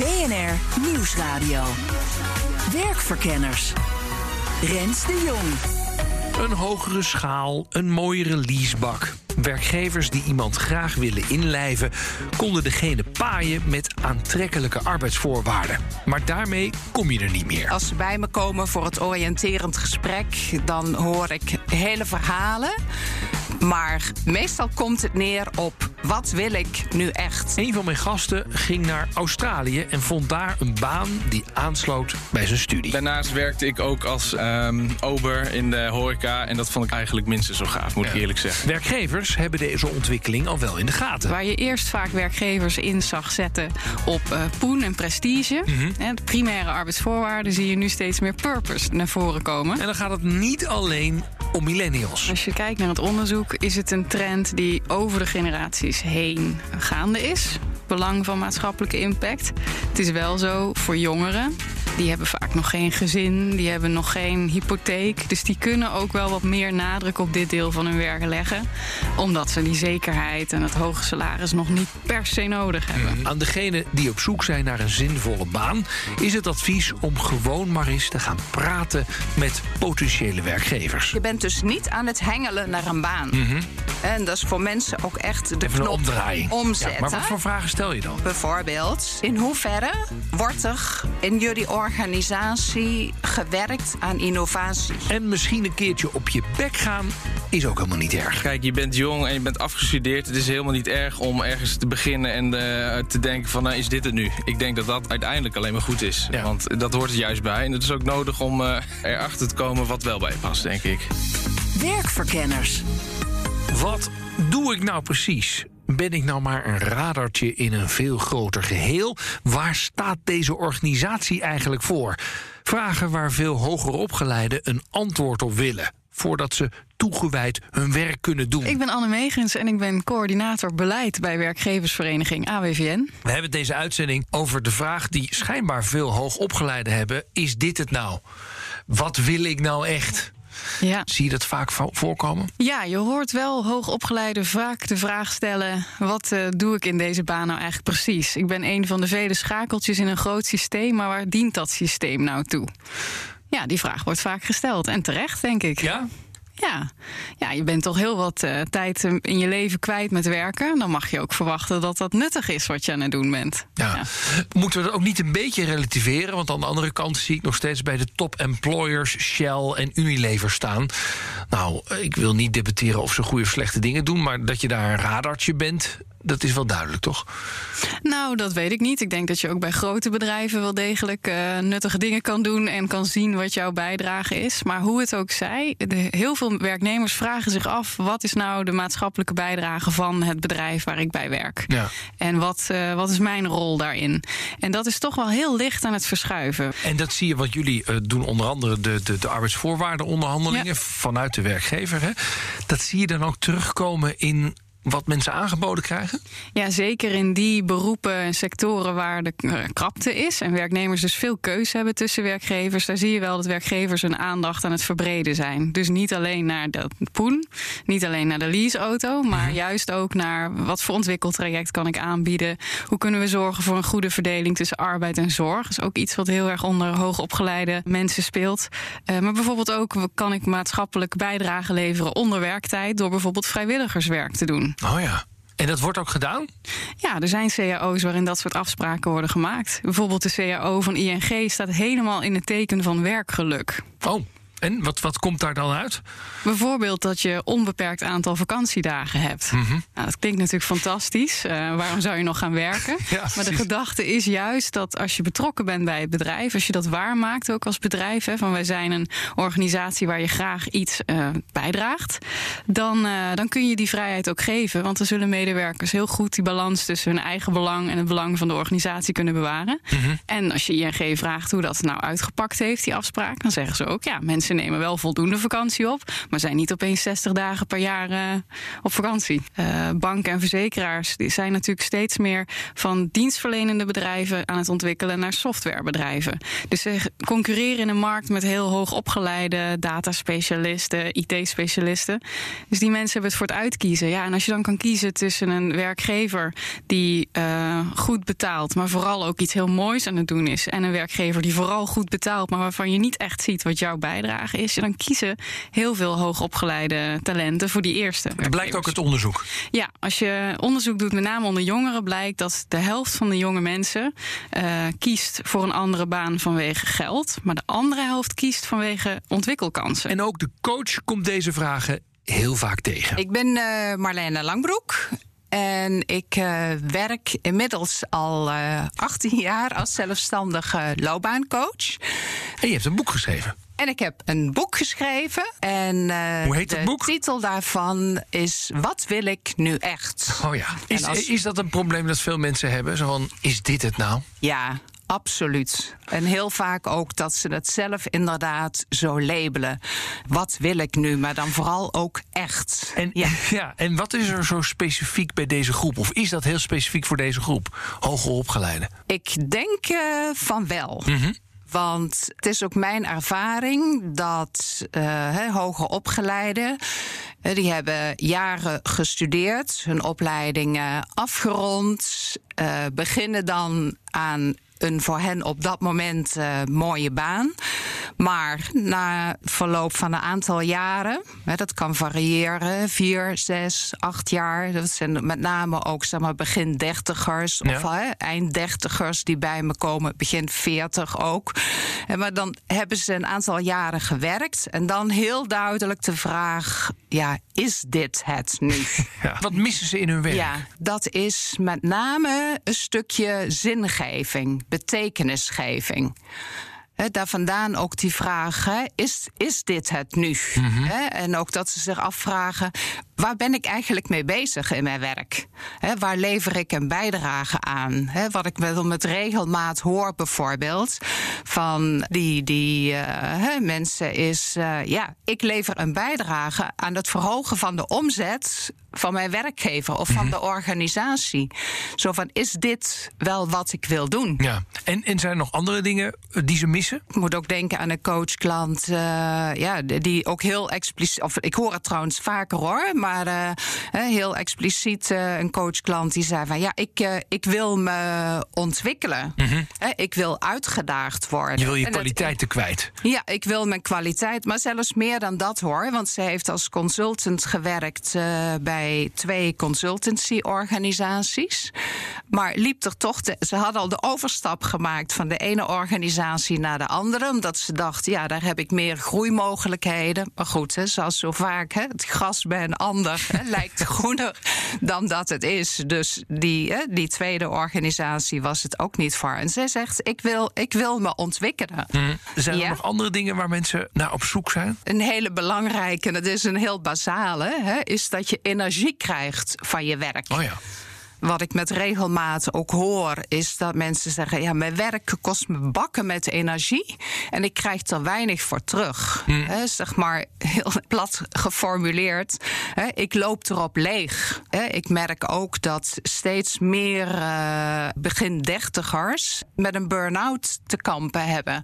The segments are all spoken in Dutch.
BNR Nieuwsradio. Werkverkenners. Rens de Jong. Een hogere schaal, een mooiere leasebak. Werkgevers die iemand graag willen inlijven, konden degene paaien met aantrekkelijke arbeidsvoorwaarden. Maar daarmee kom je er niet meer. Als ze bij me komen voor het oriënterend gesprek, dan hoor ik hele verhalen. Maar meestal komt het neer op wat wil ik nu echt? Een van mijn gasten ging naar Australië en vond daar een baan die aansloot bij zijn studie. Daarnaast werkte ik ook als ehm, ober in de horeca. En dat vond ik eigenlijk minstens zo gaaf, moet ik eerlijk zeggen. Werkgevers hebben deze ontwikkeling al wel in de gaten. Waar je eerst vaak werkgevers in zag zetten op uh, poen en prestige. De primaire arbeidsvoorwaarden zie je nu steeds meer purpose naar voren komen. En dan gaat het niet alleen om millennials. Als je kijkt naar het onderzoek, is het een trend die over de generaties heen gaande is. Belang van maatschappelijke impact. Het is wel zo voor jongeren. Die hebben vaak nog geen gezin, die hebben nog geen hypotheek. Dus die kunnen ook wel wat meer nadruk op dit deel van hun werk leggen. Omdat ze die zekerheid en het hoge salaris nog niet per se nodig hebben. Aan degenen die op zoek zijn naar een zinvolle baan, is het advies om gewoon maar eens te gaan praten met potentiële werkgevers. Je bent dus niet aan het hengelen naar een baan. En dat is voor mensen ook echt de Mhm. Even knop omzetten. Ja, maar wat voor vragen stel je dan? Bijvoorbeeld, in hoeverre wordt er in jullie organisatie gewerkt aan innovatie? En misschien een keertje op je bek gaan is ook helemaal niet erg. Kijk, je bent jong en je bent afgestudeerd. Het is helemaal niet erg om ergens te beginnen en eh, te denken van... nou, is dit het nu? Ik denk dat dat uiteindelijk alleen maar goed is. Ja. Want dat hoort er juist bij. En het is ook nodig om eh, erachter te komen wat wel bij je past, denk ik. Werkverkenners. Wat doe ik nou precies? Ben ik nou maar een radartje in een veel groter geheel? Waar staat deze organisatie eigenlijk voor? Vragen waar veel hoger opgeleiden een antwoord op willen. Voordat ze toegewijd hun werk kunnen doen. Ik ben Anne Megens en ik ben coördinator beleid bij werkgeversvereniging AWVN. We hebben deze uitzending over de vraag die schijnbaar veel hoogopgeleiden hebben: is dit het nou? Wat wil ik nou echt? Ja. Zie je dat vaak vo- voorkomen? Ja, je hoort wel hoogopgeleiden vaak de vraag stellen: wat eh, doe ik in deze baan nou eigenlijk precies? Ik ben een van de vele schakeltjes in een groot systeem, maar waar dient dat systeem nou toe? Ja, die vraag wordt vaak gesteld en terecht, denk ik. Ja? Ja, ja je bent toch heel wat eh, tijd eh, in je leven kwijt met werken. Dan mag je ook verwachten dat dat nuttig is wat je aan het doen bent. Ja. Moeten we dat ook niet een beetje relativeren? Want aan de andere kant zie ik nog steeds bij de top employers Shell en Unilever staan. Nou, ik wil niet debatteren of ze goede of slechte dingen doen, maar dat je daar een radartje bent, dat is wel duidelijk, toch? Nou, dat weet ik niet. Ik denk dat je ook bij grote bedrijven wel degelijk eh, nuttige dingen kan doen en kan zien wat jouw bijdrage is. Maar hoe het ook zij, de, heel veel werknemers vragen zich af: wat is nou de maatschappelijke bijdrage van het bedrijf waar ik bij werk? Ja. En wat, eh, wat is mijn rol daarin? En dat is toch wel heel licht aan het verschuiven. En dat zie je, wat jullie eh, doen, onder andere de, de, de arbeidsvoorwaardenonderhandelingen Ja. vanuit de werkgever. Hè? Dat zie je dan ook terugkomen in wat mensen aangeboden krijgen? Ja, zeker in die beroepen en sectoren waar de eh, krapte is en werknemers dus veel keuze hebben tussen werkgevers, daar zie je wel dat werkgevers hun aandacht aan het verbreden zijn. Dus niet alleen naar de poen, niet alleen naar de leaseauto, maar juist ook naar wat voor ontwikkeltraject kan ik aanbieden. Hoe kunnen we zorgen voor een goede verdeling tussen arbeid en zorg? Dat is ook iets wat heel erg onder hoogopgeleide mensen speelt. Eh, maar bijvoorbeeld ook kan ik maatschappelijk bijdrage leveren onder werktijd door bijvoorbeeld vrijwilligerswerk te doen. Oh ja. En dat wordt ook gedaan? Ja, er zijn cao's waarin dat soort afspraken worden gemaakt. Bijvoorbeeld de cao van ING staat helemaal in het teken van werkgeluk. Oh. En wat, wat komt daar dan uit? Bijvoorbeeld dat je onbeperkt aantal vakantiedagen hebt. Mhm. nou, dat klinkt natuurlijk fantastisch. Eh, waarom zou je nog gaan werken? Ja, maar de gedachte is juist dat als je betrokken bent bij het bedrijf, als je dat waarmaakt ook als bedrijf, hè, van wij zijn een organisatie waar je graag iets eh, bijdraagt, dan, eh, dan kun je die vrijheid ook geven. Want dan zullen medewerkers heel goed die balans tussen hun eigen belang en het belang van de organisatie kunnen bewaren. Mhm. En als je ING vraagt hoe dat nou uitgepakt heeft, die afspraak, dan zeggen ze ook: ja, mensen nemen wel voldoende vakantie op, maar zijn niet opeens 60 dagen per jaar eh, op vakantie. Eh, banken en verzekeraars die zijn natuurlijk steeds meer van dienstverlenende bedrijven aan het ontwikkelen naar softwarebedrijven. Dus ze concurreren in een markt met heel hoog opgeleide dataspecialisten, IT-specialisten. Dus die mensen hebben het voor het uitkiezen. Ja, en als je dan kan kiezen tussen een werkgever die eh, goed betaalt, maar vooral ook iets heel moois aan het doen is, en een werkgever die vooral goed betaalt, maar waarvan je niet echt ziet wat jouw bijdrage is, dan kiezen heel veel hoogopgeleide talenten voor die eerste. Dat blijkt ook uit onderzoek. Ja, als je onderzoek doet, met name onder jongeren, blijkt dat de helft van de jonge mensen eh, kiest voor een andere baan vanwege geld, maar de andere helft kiest vanwege ontwikkelkansen. En ook de coach komt deze vragen heel vaak tegen. Ik ben eh, Marlene Langbroek. En ik eh, werk inmiddels al eh 18 jaar als zelfstandige loopbaancoach. En je hebt een boek geschreven. En ik heb een boek geschreven. En eh, Hoe heet de het boek? titel daarvan is Wat wil ik nu echt? Oh ja. Is, als- is dat een probleem dat veel mensen hebben? Zo van, is dit het nou? Ja, absoluut. En heel vaak ook dat ze het zelf inderdaad zo labelen. Wat wil ik nu? Maar dan vooral ook echt. En, ja. ja, en wat is er zo specifiek bij deze groep? Of is dat heel specifiek voor deze groep? Hoger opgeleide. Ik denk eh, van wel. Mhm. Want het is ook mijn ervaring dat hoger opgeleiden. eh, die hebben jaren gestudeerd, hun opleiding eh, afgerond, eh, beginnen dan aan een voor hen op dat moment eh, mooie baan. Maar na verloop van een aantal jaren, hè, dat kan variëren, vier, zes, acht jaar. Dat zijn met name ook zeg maar, begin dertigers of hè, eind dertigers die bij me komen, begin veertig ook. En maar dan hebben ze een aantal jaren gewerkt. En dan heel duidelijk de vraag: ja, is dit het nu? Ja. Wat missen ze in hun werk? Ja, dat is met name een stukje zingeving, betekenisgeving. Hè, daar vandaan ook die vraag: hè, is, is dit het nu? Hè, en ook dat ze zich afvragen: waar ben ik eigenlijk mee bezig in mijn werk? Waar lever ik een bijdrage aan? Wat ik wel met regelmaat hoor, bijvoorbeeld, van die, die eh, mensen is: eh, ja, ik lever een bijdrage aan het verhogen van de omzet van mijn werkgever of van de organisatie. Zo van, is dit wel wat ik wil doen? Ja. En, en zijn er nog andere dingen eh, die ze missen? Ik moet ook denken aan een coachklant, ja, die ook heel expliciet, of ik hoor het trouwens vaker hoor, maar heel expliciet eh, een coachklant die zei van, ja, ik, eh, ik wil me ontwikkelen, Hè, ik wil uitgedaagd worden. Mhm. Je wil je kwaliteiten kwijt. ja, ik wil mijn kwaliteit, maar zelfs meer dan dat hoor. Want ze heeft als consultant gewerkt eh, bij twee consultancy-organisaties. Maar liep er toch. ze hadden al de overstap gemaakt van de ene organisatie naar de andere. Omdat ze dacht, ja, daar heb ik meer groeimogelijkheden. Maar goed, hè, zoals zo vaak, hè, het gras bij een ander lijkt groener dan dat het is. Dus die, hè, die tweede organisatie was het ook niet voor. En zij zegt, ik wil, ik wil me ontwikkelen. Zijn er Ja. nog andere dingen waar mensen naar op zoek zijn? Een hele belangrijke, en dat is een heel basale, hè, is dat je energie krijgt van je werk. Oh ja. Wat ik met regelmaat ook hoor, is dat mensen zeggen: Ja, mijn werk kost me bakken met energie en ik krijg er weinig voor terug. Hè, zeg maar heel plat geformuleerd: ik loop erop leeg. Ik merk ook dat steeds meer eh, begin dertigers met een burn-out te kampen hebben.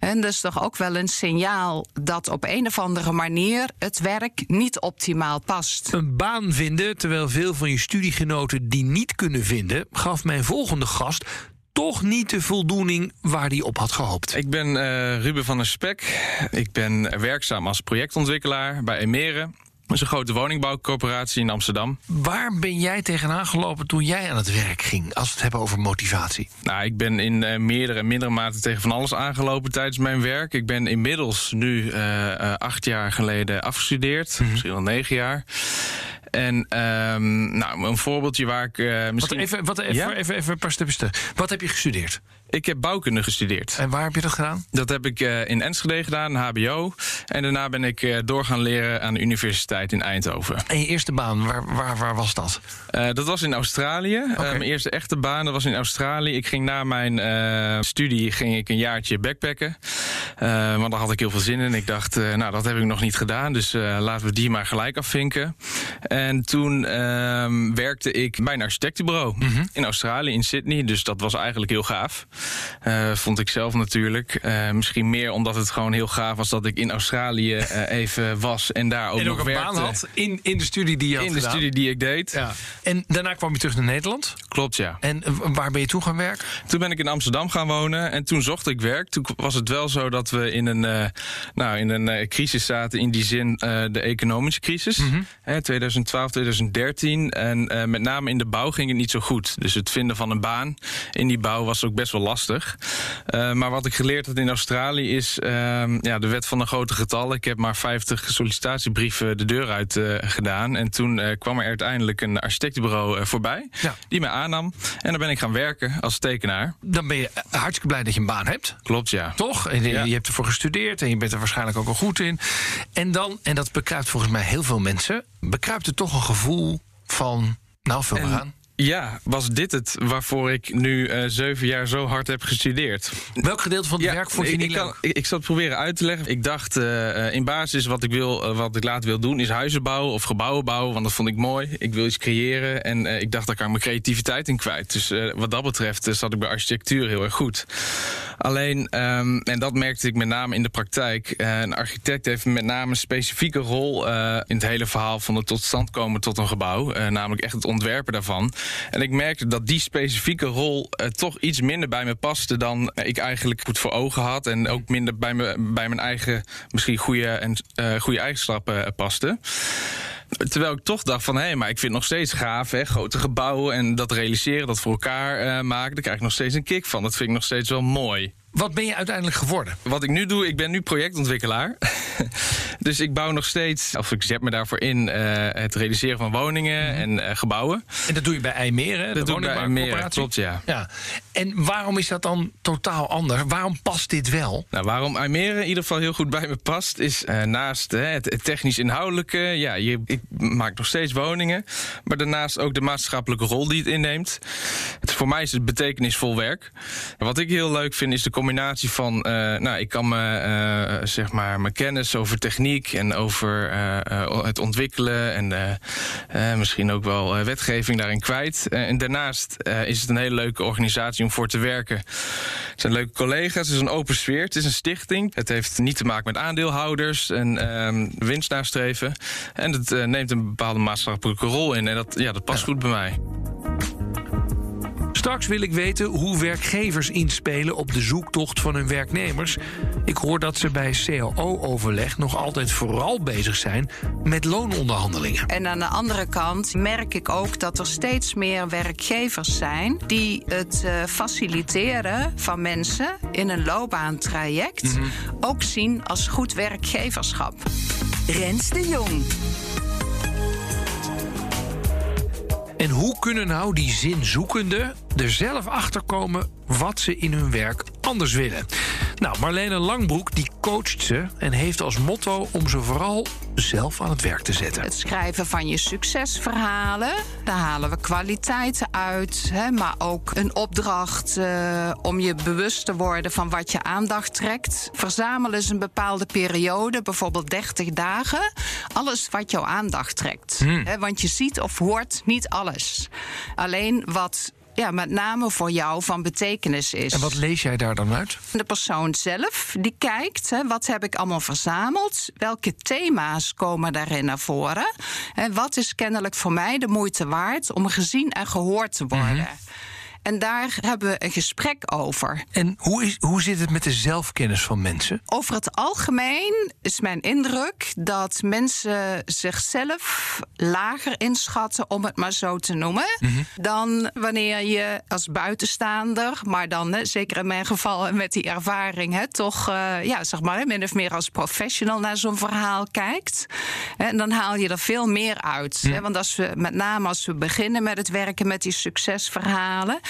En dat is toch ook wel een signaal dat op een of andere manier het werk niet optimaal past. Een baan vinden, terwijl veel van je studiegenoten die niet kunnen vinden, gaf mijn volgende gast toch niet de voldoening waar hij op had gehoopt. Ik ben eh, Ruben van der Spek. Ik ben werkzaam als projectontwikkelaar bij Emere. Dat is een grote woningbouwcorporatie in Amsterdam. Waar ben jij tegenaan gelopen toen jij aan het werk ging, als we het hebben over motivatie? Nou, ik ben in uh, meerdere en mindere mate tegen van alles aangelopen tijdens mijn werk. Ik ben inmiddels nu uh, uh, acht jaar geleden afgestudeerd, mm -hmm. misschien wel negen jaar. En um, nou, een voorbeeldje waar ik uh, misschien... Wat even, wat even, ja? even, even een paar stapjes terug. Wat heb je gestudeerd? Ik heb bouwkunde gestudeerd. En waar heb je dat gedaan? Dat heb ik uh, in Enschede gedaan, HBO. En daarna ben ik uh, door gaan leren aan de universiteit in Eindhoven. En je eerste baan, waar, waar, waar was dat? Uh, dat was in Australië. Okay. mijn eerste echte baan, dat was in Australië. Ik ging na mijn studie ging ik een jaartje backpacken. want daar had ik heel veel zin in. Ik dacht, nou, dat heb ik nog niet gedaan. Dus laten we die maar gelijk afvinken. En toen ehm, werkte ik bij een architectenbureau mm -hmm. in Australië, in Sydney. Dus dat was eigenlijk heel gaaf. Uh, vond ik zelf natuurlijk. Uh, misschien meer omdat het gewoon heel gaaf was dat ik in Australië uh, even was en daar ook en nog ook een werkte. baan had in, in de studie die je had In de studie die ik deed. Ja. En daarna kwam je terug naar Nederland. Klopt, ja. En waar ben je toen gaan werken? Toen ben ik in Amsterdam gaan wonen en toen zocht ik werk. Toen was het wel zo dat we in een, nou, in een crisis zaten, in die zin de economische crisis. Mhm. Mm -hmm. 2012, 2013. En met name in de bouw ging het niet zo goed. Dus het vinden van een baan in die bouw was ook best wel lastig. Uh, maar wat ik geleerd had in Australië is uh, ja, de wet van de grote getallen. Ik heb maar 50 sollicitatiebrieven de deur uit uh, gedaan. En toen kwam er uiteindelijk een architectenbureau voorbij. Ja. Die mij aannam. En dan ben ik gaan werken als tekenaar. Dan ben je hartstikke blij dat je een baan hebt. Klopt, ja. Toch? En ja. je hebt ervoor gestudeerd en je bent er waarschijnlijk ook al goed in. En dan, en dat bekruipt volgens mij heel veel mensen, bekruipt er toch een gevoel van, nou, vul maar aan. Ja, was dit het waarvoor ik nu uh, zeven jaar zo hard heb gestudeerd? Welk gedeelte van het ja, werk vond je ik, niet ik leuk? Kan, ik, ik zal het proberen uit te leggen. Ik dacht uh, in basis wat ik, wil, uh, wat ik later wil doen is huizen bouwen of gebouwen bouwen. Want dat vond ik mooi. Ik wil iets creëren en ik dacht daar kan ik mijn creativiteit in kwijt. Dus wat dat betreft zat ik bij architectuur heel erg goed. Alleen, um, en dat merkte ik met name in de praktijk. een architect heeft met name een specifieke rol in het hele verhaal van het tot stand komen tot een gebouw. namelijk echt het ontwerpen daarvan. En ik merkte dat die specifieke rol uh, toch iets minder bij me paste dan ik eigenlijk goed voor ogen had. En ook minder bij, me, bij mijn eigen misschien goede, en, uh, goede eigenschappen paste. Terwijl ik toch dacht van, hé, hey, maar ik vind het nog steeds gaaf, hè, grote gebouwen en dat realiseren, dat voor elkaar maken, daar krijg ik nog steeds een kick van. Dat vind ik nog steeds wel mooi. Wat ben je uiteindelijk geworden? Wat ik nu doe, ik ben nu projectontwikkelaar. dus ik bouw nog steeds, of ik zet me daarvoor in, uh, het realiseren van woningen -hmm. en uh, gebouwen. En dat doe je bij IJmeren, dat de doe ik bij IJmeren, klopt, ja. ja. En waarom is dat dan totaal anders? Waarom past dit wel? Nou, waarom IJmeren in ieder geval heel goed bij me past, is uh, naast het, het technisch-inhoudelijke, ja, je, ik maak nog steeds woningen, maar daarnaast ook de maatschappelijke rol die het inneemt. Het, voor mij is het betekenisvol werk. Wat ik heel leuk vind, is de combinatie van, uh, nou, ik kan me, uh, zeg maar, mijn kennis over techniek en over uh, het ontwikkelen en misschien ook wel wetgeving daarin kwijt. en daarnaast is het een hele leuke organisatie om voor te werken. Het zijn leuke collega's, het is een open sfeer, het is een stichting. Het heeft niet te maken met aandeelhouders en winst nastreven. En het neemt een bepaalde maatschappelijke rol in en dat, ja, dat past ja. goed bij mij. Straks wil ik weten hoe werkgevers inspelen op de zoektocht van hun werknemers. Ik hoor dat ze bij CAO-overleg nog altijd vooral bezig zijn met loononderhandelingen. En aan de andere kant merk ik ook dat er steeds meer werkgevers zijn die het uh, faciliteren van mensen in een loopbaantraject mm -hmm. ook zien als goed werkgeverschap. Rens de Jong. En hoe kunnen nou die zinzoekenden er zelf achter komen wat ze in hun werk anders willen? Nou, Marlene Langbroek die coacht ze en heeft als motto om ze vooral zelf aan het werk te zetten. Het schrijven van je succesverhalen, daar halen we kwaliteiten uit, hè, maar ook een opdracht uh, om je bewust te worden van wat je aandacht trekt. Verzamel eens een bepaalde periode, bijvoorbeeld 30 dagen, alles wat jouw aandacht trekt. Hmm. Hè, want je ziet of hoort niet alles. Alleen wat ja, met name voor jou van betekenis is. En wat lees jij daar dan uit? De persoon zelf die kijkt, hè, wat heb ik allemaal verzameld? Welke thema's komen daarin naar voren? En wat is kennelijk voor mij de moeite waard om gezien en gehoord te worden? Mm -hmm. En daar hebben we een gesprek over. En hoe, is, hoe zit het met de zelfkennis van mensen? Over het algemeen is mijn indruk dat mensen zichzelf lager inschatten, om het maar zo te noemen, dan wanneer je als buitenstaander, maar dan hè, zeker in mijn geval met die ervaring, hè, toch eh, ja, zeg maar, min of meer als professional naar zo'n verhaal kijkt. En dan haal je er veel meer uit. Hè, want als we, met name als we beginnen met het werken met die succesverhalen,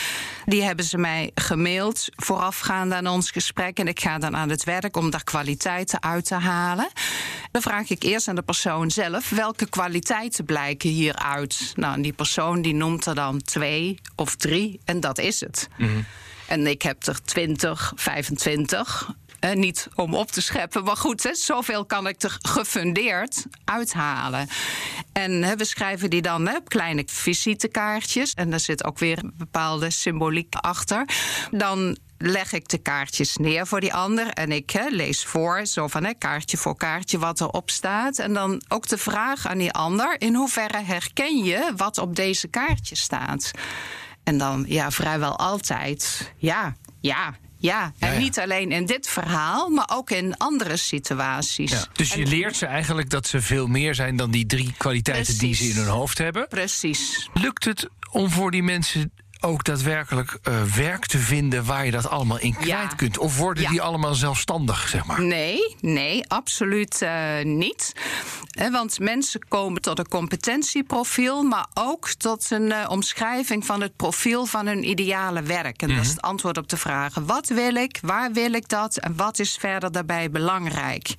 die hebben ze mij gemaild voorafgaand aan ons gesprek. En ik ga dan aan het werk om daar kwaliteiten uit te halen. Dan vraag ik eerst aan de persoon zelf welke kwaliteiten blijken hieruit. Nou, en die persoon die noemt er dan twee of drie en dat is het. En ik heb er 20, 25. Eh, niet om op te scheppen, maar goed, hè, zoveel kan ik er gefundeerd uithalen. En hè, we schrijven die dan kleine visitekaartjes. En daar zit ook weer een bepaalde symboliek achter. Dan leg ik de kaartjes neer voor die ander. En ik lees voor, zo van kaartje voor kaartje, wat erop staat. En dan ook de vraag aan die ander: in hoeverre herken je wat op deze kaartje staat? En dan ja, vrijwel altijd ja, ja. Ja, en Ja, ja. niet alleen in dit verhaal, maar ook in andere situaties. Dus je leert ze eigenlijk dat ze veel meer zijn dan die drie kwaliteiten die ze in hun hoofd hebben. Precies. Lukt het om voor die mensen ook daadwerkelijk eh, werk te vinden waar je dat allemaal in kwijt Ja. kunt? Of worden Ja. die allemaal zelfstandig, zeg maar? Nee, nee, absoluut eh, niet. Want mensen komen tot een competentieprofiel, maar ook tot een eh, omschrijving van het profiel van hun ideale werk. En dat is het antwoord op de vragen: wat wil ik, waar wil ik dat en wat is verder daarbij belangrijk?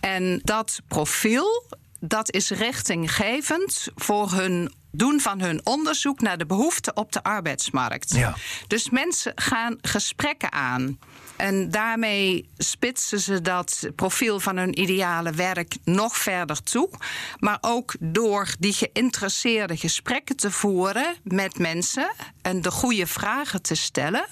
En dat profiel, dat is richtinggevend voor hun doen van hun onderzoek naar de behoeften op de arbeidsmarkt. Ja. Dus mensen gaan gesprekken aan. En daarmee spitsen ze dat profiel van hun ideale werk nog verder toe. Maar ook door die geïnteresseerde gesprekken te voeren met mensen en de goede vragen te stellen,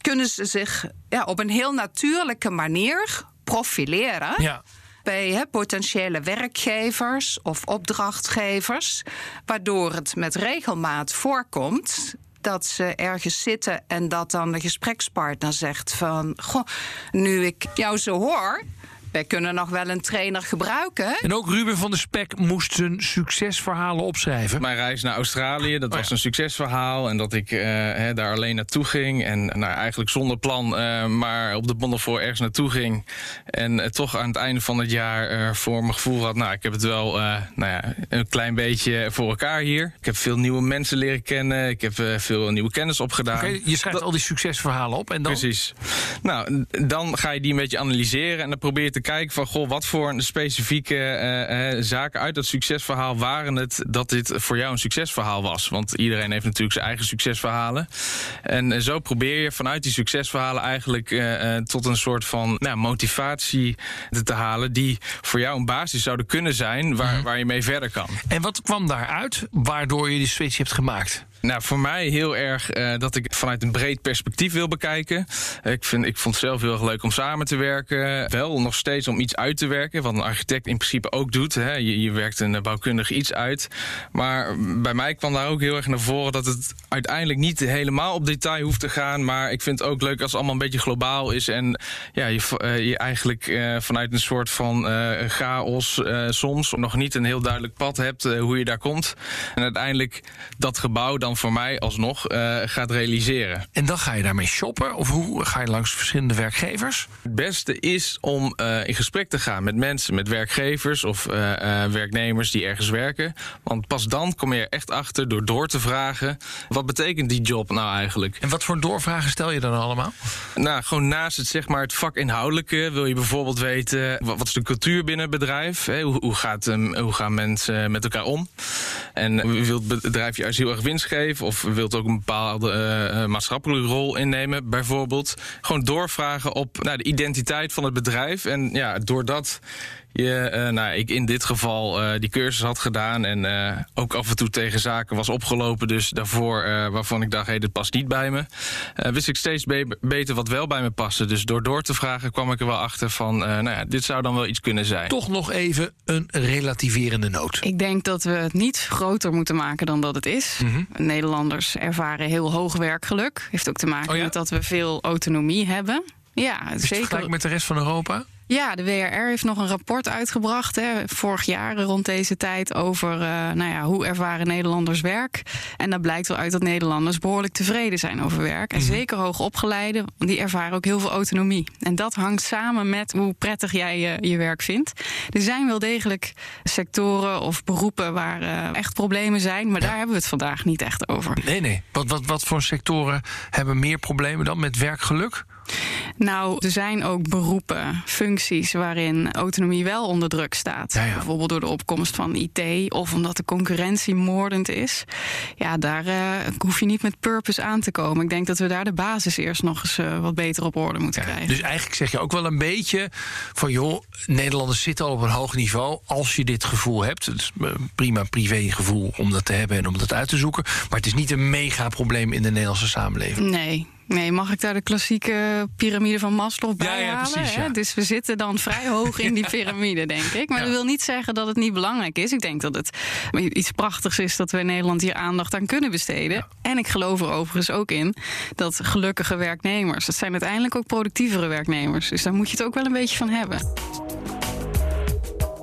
kunnen ze zich ja, op een heel natuurlijke manier profileren Ja. Bij potentiële werkgevers of opdrachtgevers, waardoor het met regelmaat voorkomt dat ze ergens zitten en dat dan de gesprekspartner zegt van, goh, nu ik jou zo hoor, wij kunnen nog wel een trainer gebruiken. En ook Ruben van der Spek moest zijn succesverhalen opschrijven. Mijn reis naar Australië, dat Oh was ja. een succesverhaal. En dat ik eh, hè, daar alleen naartoe ging. En nou, eigenlijk zonder plan, eh, maar op de Bonnefoy ergens naartoe ging. En eh, toch aan het einde van het jaar eh, voor mijn gevoel had... nou, ik heb het wel eh, nou ja, een klein beetje voor elkaar hier. Ik heb veel nieuwe mensen leren kennen. Ik heb eh, veel nieuwe kennis opgedaan. Oké, je schrijft al die succesverhalen op en dan... Precies. Nou, dan ga je die een beetje analyseren en dan probeer je te kijken van goh, wat voor een specifieke eh, zaken uit dat succesverhaal waren het dat dit voor jou een succesverhaal was. Want iedereen heeft natuurlijk zijn eigen succesverhalen. En eh, zo probeer je vanuit die succesverhalen eigenlijk tot een soort van nou, motivatie te, te halen die voor jou een basis zouden kunnen zijn waar, waar je mee verder kan. En wat kwam daaruit waardoor je die switch hebt gemaakt? Nou, voor mij heel erg eh, dat ik vanuit een breed perspectief wil bekijken. Ik, vind, ik vond het zelf heel erg leuk om samen te werken. Wel nog steeds om iets uit te werken, wat een architect in principe ook doet. Hè. Je, je werkt een bouwkundig iets uit. Maar bij mij kwam daar ook heel erg naar voren dat het uiteindelijk niet helemaal op detail hoeft te gaan. Maar ik vind het ook leuk als het allemaal een beetje globaal is. En ja, je, eh, je eigenlijk eh, vanuit een soort van chaos soms nog niet een heel duidelijk pad hebt hoe je daar komt. En uiteindelijk dat gebouw dan voor mij alsnog eh, gaat realiseren. En dan ga je daarmee shoppen? Of hoe ga je langs verschillende werkgevers? Het beste is om eh, in gesprek te gaan met mensen, met werkgevers of eh, werknemers die ergens werken. Want pas dan kom je er echt achter door door te vragen: wat betekent die job nou eigenlijk? En wat voor doorvragen stel je dan allemaal? Nou, gewoon naast het, zeg maar, het vakinhoudelijke wil je bijvoorbeeld weten... wat, wat is de cultuur binnen het bedrijf? Hè? Hoe, hoe, gaat, um, hoe gaan mensen met elkaar om? En wil het bedrijf juist heel erg winst geven... of wilt ook een bepaalde uh, maatschappelijke rol innemen, bijvoorbeeld? Gewoon doorvragen op nou, de identiteit van het bedrijf. En ja, door dat je, eh, nou, ik in dit geval eh, die cursus had gedaan en eh, ook af en toe tegen zaken was opgelopen. Dus daarvoor, eh, waarvan ik dacht, hé, hey, dit past niet bij me. eh, wist ik steeds be- beter wat wel bij me paste. Dus door door te vragen kwam ik er wel achter van, eh, nou ja, dit zou dan wel iets kunnen zijn. Toch nog even een relativerende noot. Ik denk dat we het niet groter moeten maken dan dat het is. Nederlanders ervaren heel hoog werkgeluk. Heeft ook te maken Oh ja? met dat we veel autonomie hebben. Ja, Is zeker. vergelijk met de rest van Europa? Ja, de WRR heeft nog een rapport uitgebracht, hè, vorig jaar rond deze tijd, over eh, nou ja, hoe ervaren Nederlanders werk. En daar blijkt wel uit dat Nederlanders behoorlijk tevreden zijn over werk. En zeker hoogopgeleiden, die ervaren ook heel veel autonomie. En dat hangt samen met hoe prettig jij je, je werk vindt. Er zijn wel degelijk sectoren of beroepen waar eh, echt problemen zijn, maar daar hebben we het vandaag niet echt over. Nee, nee. Wat, wat, wat voor sectoren hebben meer problemen dan met werkgeluk? Nou, er zijn ook beroepen, functies waarin autonomie wel onder druk staat. Ja, ja. Bijvoorbeeld door de opkomst van IT of omdat de concurrentie moordend is. Ja, daar eh, hoef je niet met purpose aan te komen. Ik denk dat we daar de basis eerst nog eens eh, wat beter op orde moeten krijgen. Dus eigenlijk zeg je ook wel een beetje van joh, Nederlanders zitten al op een hoog niveau. Als je dit gevoel hebt, het is een prima privégevoel om dat te hebben en om dat uit te zoeken. Maar het is niet een mega probleem in de Nederlandse samenleving. Nee. Nee, mag ik daar de klassieke piramide van Maslow bij Ja, ja, halen? precies, ja. Dus we zitten dan vrij hoog in die piramide, denk ik. Maar Ja. dat wil niet zeggen dat het niet belangrijk is. Ik denk dat het iets prachtigs is dat we in Nederland hier aandacht aan kunnen besteden. En ik geloof er overigens ook in dat gelukkige werknemers, dat zijn uiteindelijk ook productievere werknemers. Dus daar moet je het ook wel een beetje van hebben.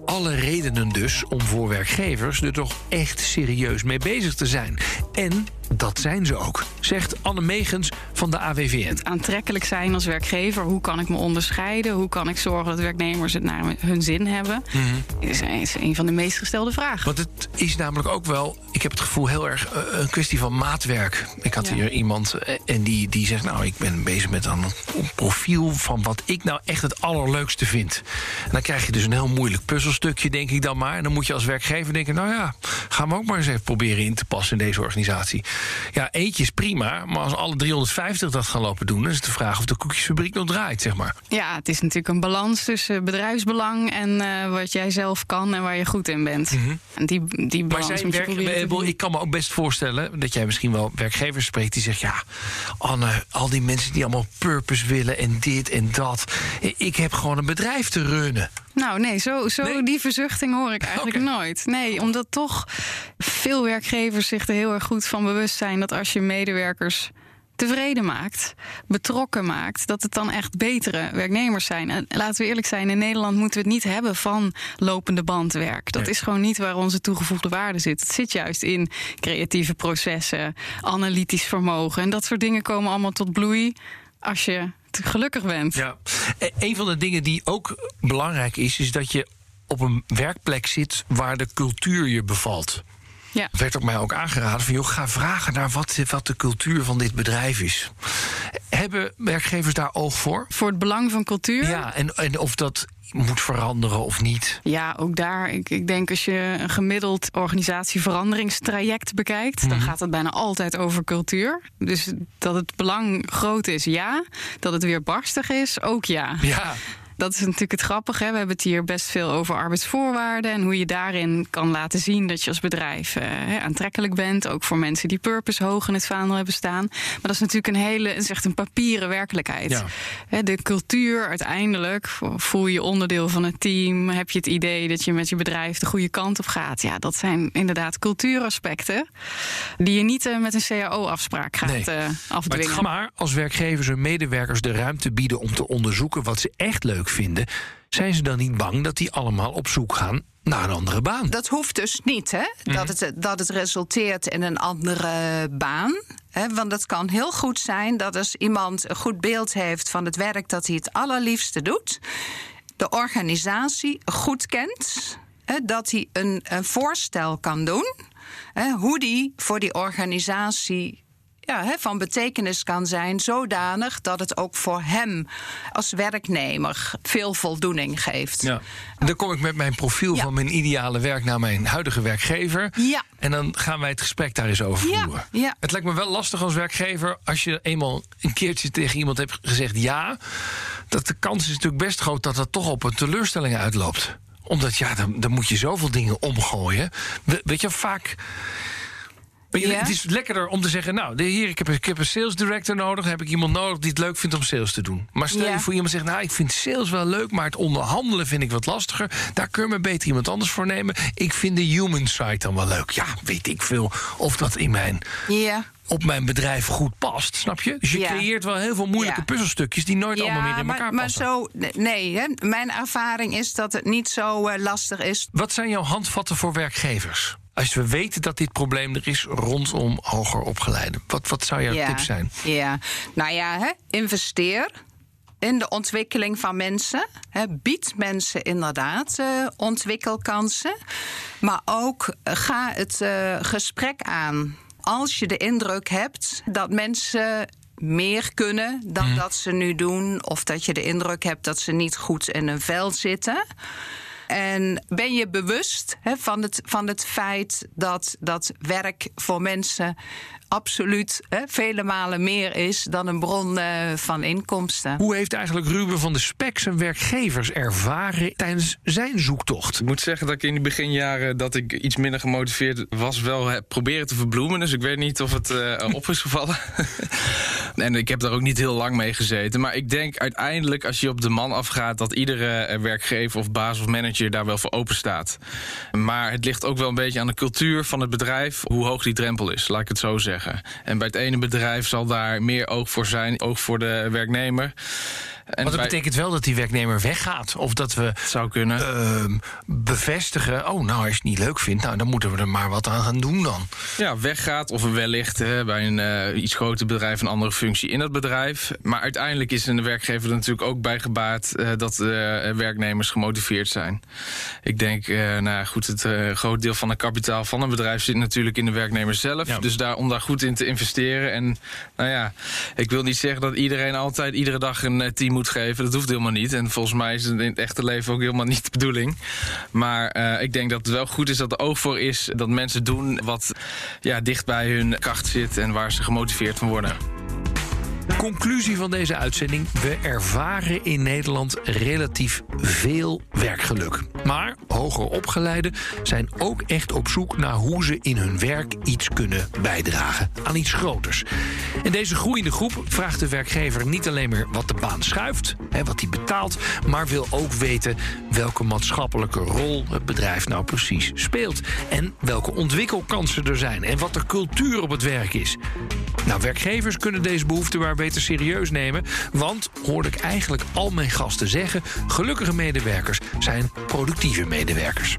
Alle redenen dus om voor werkgevers er toch echt serieus mee bezig te zijn. En dat zijn ze ook, zegt Anne Megens van de AWVN. Aantrekkelijk zijn als werkgever. Hoe kan ik me onderscheiden? Hoe kan ik zorgen dat werknemers het naar hun zin hebben? is, is een van de meest gestelde vragen. Want het is namelijk ook wel, ik heb het gevoel, heel erg eh, een kwestie van maatwerk. Ik had Ja. hier iemand eh, en die, die zegt, nou, ik ben bezig met een profiel van wat ik nou echt het allerleukste vind. En dan krijg je dus een heel moeilijk puzzelstukje, denk ik dan maar. En dan moet je als werkgever denken, nou ja, gaan we ook maar eens even proberen in te passen in deze organisatie. Ja, eentje is prima, maar als alle 350 dat gaan lopen doen, dan is het de vraag of de koekjesfabriek nog draait, zeg maar. Ja, het is natuurlijk een balans tussen bedrijfsbelang en eh, wat jij zelf kan en waar je goed in bent. En die, die Maar balans zij moet je werk, ik kan me ook best voorstellen dat jij misschien wel werkgevers spreekt die zeggen: Ja, Anne, al die mensen die allemaal purpose willen en dit en dat. Ik heb gewoon een bedrijf te runnen. Nou, nee, zo, zo Nee? die verzuchting hoor ik eigenlijk nooit. Nee, omdat toch veel werkgevers zich er heel erg goed van bewust zijn dat als je medewerkers tevreden maakt, betrokken maakt, dat het dan echt betere werknemers zijn. En laten we eerlijk zijn, in Nederland moeten we het niet hebben van lopende bandwerk. Dat Nee. is gewoon niet waar onze toegevoegde waarde zit. Het zit juist in creatieve processen, analytisch vermogen en dat soort dingen komen allemaal tot bloei als je gelukkig bent. Ja. E- Een van de dingen die ook belangrijk is, is dat je op een werkplek zit waar de cultuur je bevalt. Ja. Werd ook mij ook aangeraden van, joh, ga vragen naar wat, wat de cultuur van dit bedrijf is. Hebben werkgevers daar oog voor? Voor het belang van cultuur. Ja, en, en of dat moet veranderen of niet. Ja, ook daar. Ik, ik denk als je een gemiddeld organisatieveranderingstraject bekijkt, dan gaat het bijna altijd over cultuur. Dus dat het belang groot is, ja. Dat het weer barstig is, ook ja. Ja, Dat is natuurlijk het grappige. Hè? We hebben het hier best veel over arbeidsvoorwaarden en hoe je daarin kan laten zien dat je als bedrijf eh, aantrekkelijk bent. Ook voor mensen die purpose hoog in het vaandel hebben staan. Maar dat is natuurlijk een hele, het is echt een papieren werkelijkheid. Ja. De cultuur uiteindelijk, voel je onderdeel van het team, heb je het idee dat je met je bedrijf de goede kant op gaat. Ja, dat zijn inderdaad cultuuraspecten die je niet eh, met een CAO-afspraak gaat Nee. eh, maar, afdwingen. het, maar als werkgevers hun medewerkers de ruimte bieden om te onderzoeken wat ze echt leuk vinden, zijn ze dan niet bang dat die allemaal op zoek gaan naar een andere baan? Dat hoeft dus niet, hè? Mhm. dat, het, dat het resulteert in een andere baan. Hè? Want het kan heel goed zijn dat als iemand een goed beeld heeft van het werk dat hij het allerliefste doet, de organisatie goed kent, hè, dat hij een, een voorstel kan doen, hè, hoe die voor die organisatie ja, hè, van betekenis kan zijn, zodanig dat het ook voor hem als werknemer veel voldoening geeft. Ja. Dan kom ik met mijn profiel Ja. van mijn ideale werk naar mijn huidige werkgever. Ja. En dan gaan wij het gesprek daar eens over Ja, voeren. ja. Het lijkt me wel lastig als werkgever als je eenmaal een keertje tegen iemand hebt gezegd ja. Dat de kans is natuurlijk best groot dat dat toch op een teleurstelling uitloopt. Omdat ja, dan, dan moet je zoveel dingen omgooien. We- weet je, vaak. Je, Ja? Het is lekkerder om te zeggen: Nou, de- hier, ik heb, ik heb een sales director nodig. Heb ik iemand nodig die het leuk vindt om sales te doen. Maar stel Ja. je voor iemand zegt: Nou, ik vind sales wel leuk, maar het onderhandelen vind ik wat lastiger. Daar kun je maar beter iemand anders voor nemen. Ik vind de human side dan wel leuk. Ja, weet ik veel of dat in mijn Ja. op mijn bedrijf goed past, snap je? Dus je Ja. creëert wel heel veel moeilijke Ja. puzzelstukjes die nooit allemaal meer in maar, elkaar maar passen. zo, nee, hè? mijn ervaring is dat het niet zo eh, lastig is. Wat zijn jouw handvatten voor werkgevers? Als we weten dat dit probleem er is rondom hoger opgeleiden, wat, wat zou jouw ja. tip zijn? Ja, nou ja, hè? investeer in de ontwikkeling van mensen. Hè? Bied mensen inderdaad eh, ontwikkelkansen. Maar ook eh, ga het eh, gesprek aan. Als je de indruk hebt dat mensen meer kunnen dan dat ze nu doen, of dat je de indruk hebt dat ze niet goed in hun vel zitten. En ben je bewust van, het, van het feit dat, dat werk voor mensen absoluut hè, vele malen meer is dan een bron eh, van inkomsten? Hoe heeft eigenlijk Ruben van de Spek zijn werkgevers ervaren tijdens zijn zoektocht? Ik moet zeggen dat ik in die beginjaren dat ik iets minder gemotiveerd was, wel heb proberen te verbloemen. Dus ik weet niet of het eh, op is gevallen. en ik heb daar ook niet heel lang mee gezeten. Maar ik denk uiteindelijk, als je op de man afgaat, dat iedere eh, werkgever of baas of manager daar wel voor open staat. Maar het ligt ook wel een beetje aan de cultuur van het bedrijf, hoe hoog die drempel is, laat ik het zo zeggen. En bij het ene bedrijf zal daar meer oog voor zijn, oog voor de werknemer. En Want dat betekent wel dat die werknemer weggaat. Of dat we zou kunnen. ehm, bevestigen, oh nou, als je het niet leuk vindt... Nou, dan moeten we er maar wat aan gaan doen dan. ja, weggaat of wellicht hè, bij een eh, iets groter bedrijf een andere functie in dat bedrijf. Maar uiteindelijk is een werkgever er natuurlijk ook bij gebaat eh, dat eh, werknemers gemotiveerd zijn. Ik denk, eh, nou goed, het eh, groot deel van het kapitaal van een bedrijf zit natuurlijk in de werknemer zelf. Ja. Dus daar, om daar goed in te investeren. En nou ja, ik wil niet zeggen dat iedereen altijd iedere dag een eh, team moet geven. Dat hoeft helemaal niet. En volgens mij is het in het echte leven ook helemaal niet de bedoeling. Maar eh, ik denk dat het wel goed is dat er oog voor is dat mensen doen wat ja, dicht bij hun kracht zit en waar ze gemotiveerd van worden. Conclusie van deze uitzending: we ervaren in Nederland relatief veel werkgeluk. Maar hoger opgeleiden zijn ook echt op zoek naar hoe ze in hun werk iets kunnen bijdragen aan iets groters. En deze groeiende groep vraagt de werkgever niet alleen meer wat de baan schuift, hè, wat hij betaalt, maar wil ook weten welke maatschappelijke rol het bedrijf nou precies speelt. En welke ontwikkelkansen er zijn en wat de cultuur op het werk is. Nou, werkgevers kunnen deze behoefte maar beter serieus nemen. Want, hoorde ik eigenlijk al mijn gasten zeggen... gelukkige medewerkers zijn productieve medewerkers.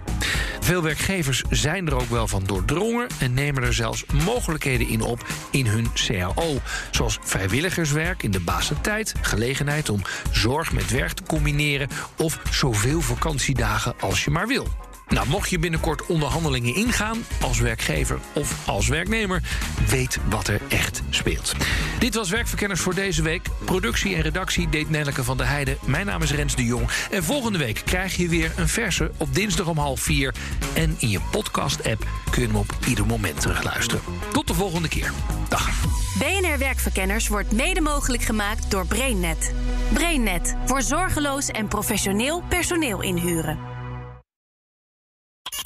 Veel werkgevers zijn er ook wel van doordrongen... en nemen er zelfs mogelijkheden in op in hun CAO. Zoals vrijwilligerswerk in de basentijd... gelegenheid om zorg met werk te combineren... of zoveel vakantiedagen als je maar wil. Nou, mocht je binnenkort onderhandelingen ingaan als werkgever of als werknemer, weet wat er echt speelt. Dit was Werkverkenners voor deze week. Productie en redactie deed Nelleke van der Heijden. Mijn naam is Rens de Jong. En volgende week krijg je weer een verse op dinsdag om half vier. En in je podcast-app kun je hem op ieder moment terugluisteren. Tot de volgende keer. Dag. BNR Werkverkenners wordt mede mogelijk gemaakt door BrainNet. BrainNet voor zorgeloos en professioneel personeel inhuren.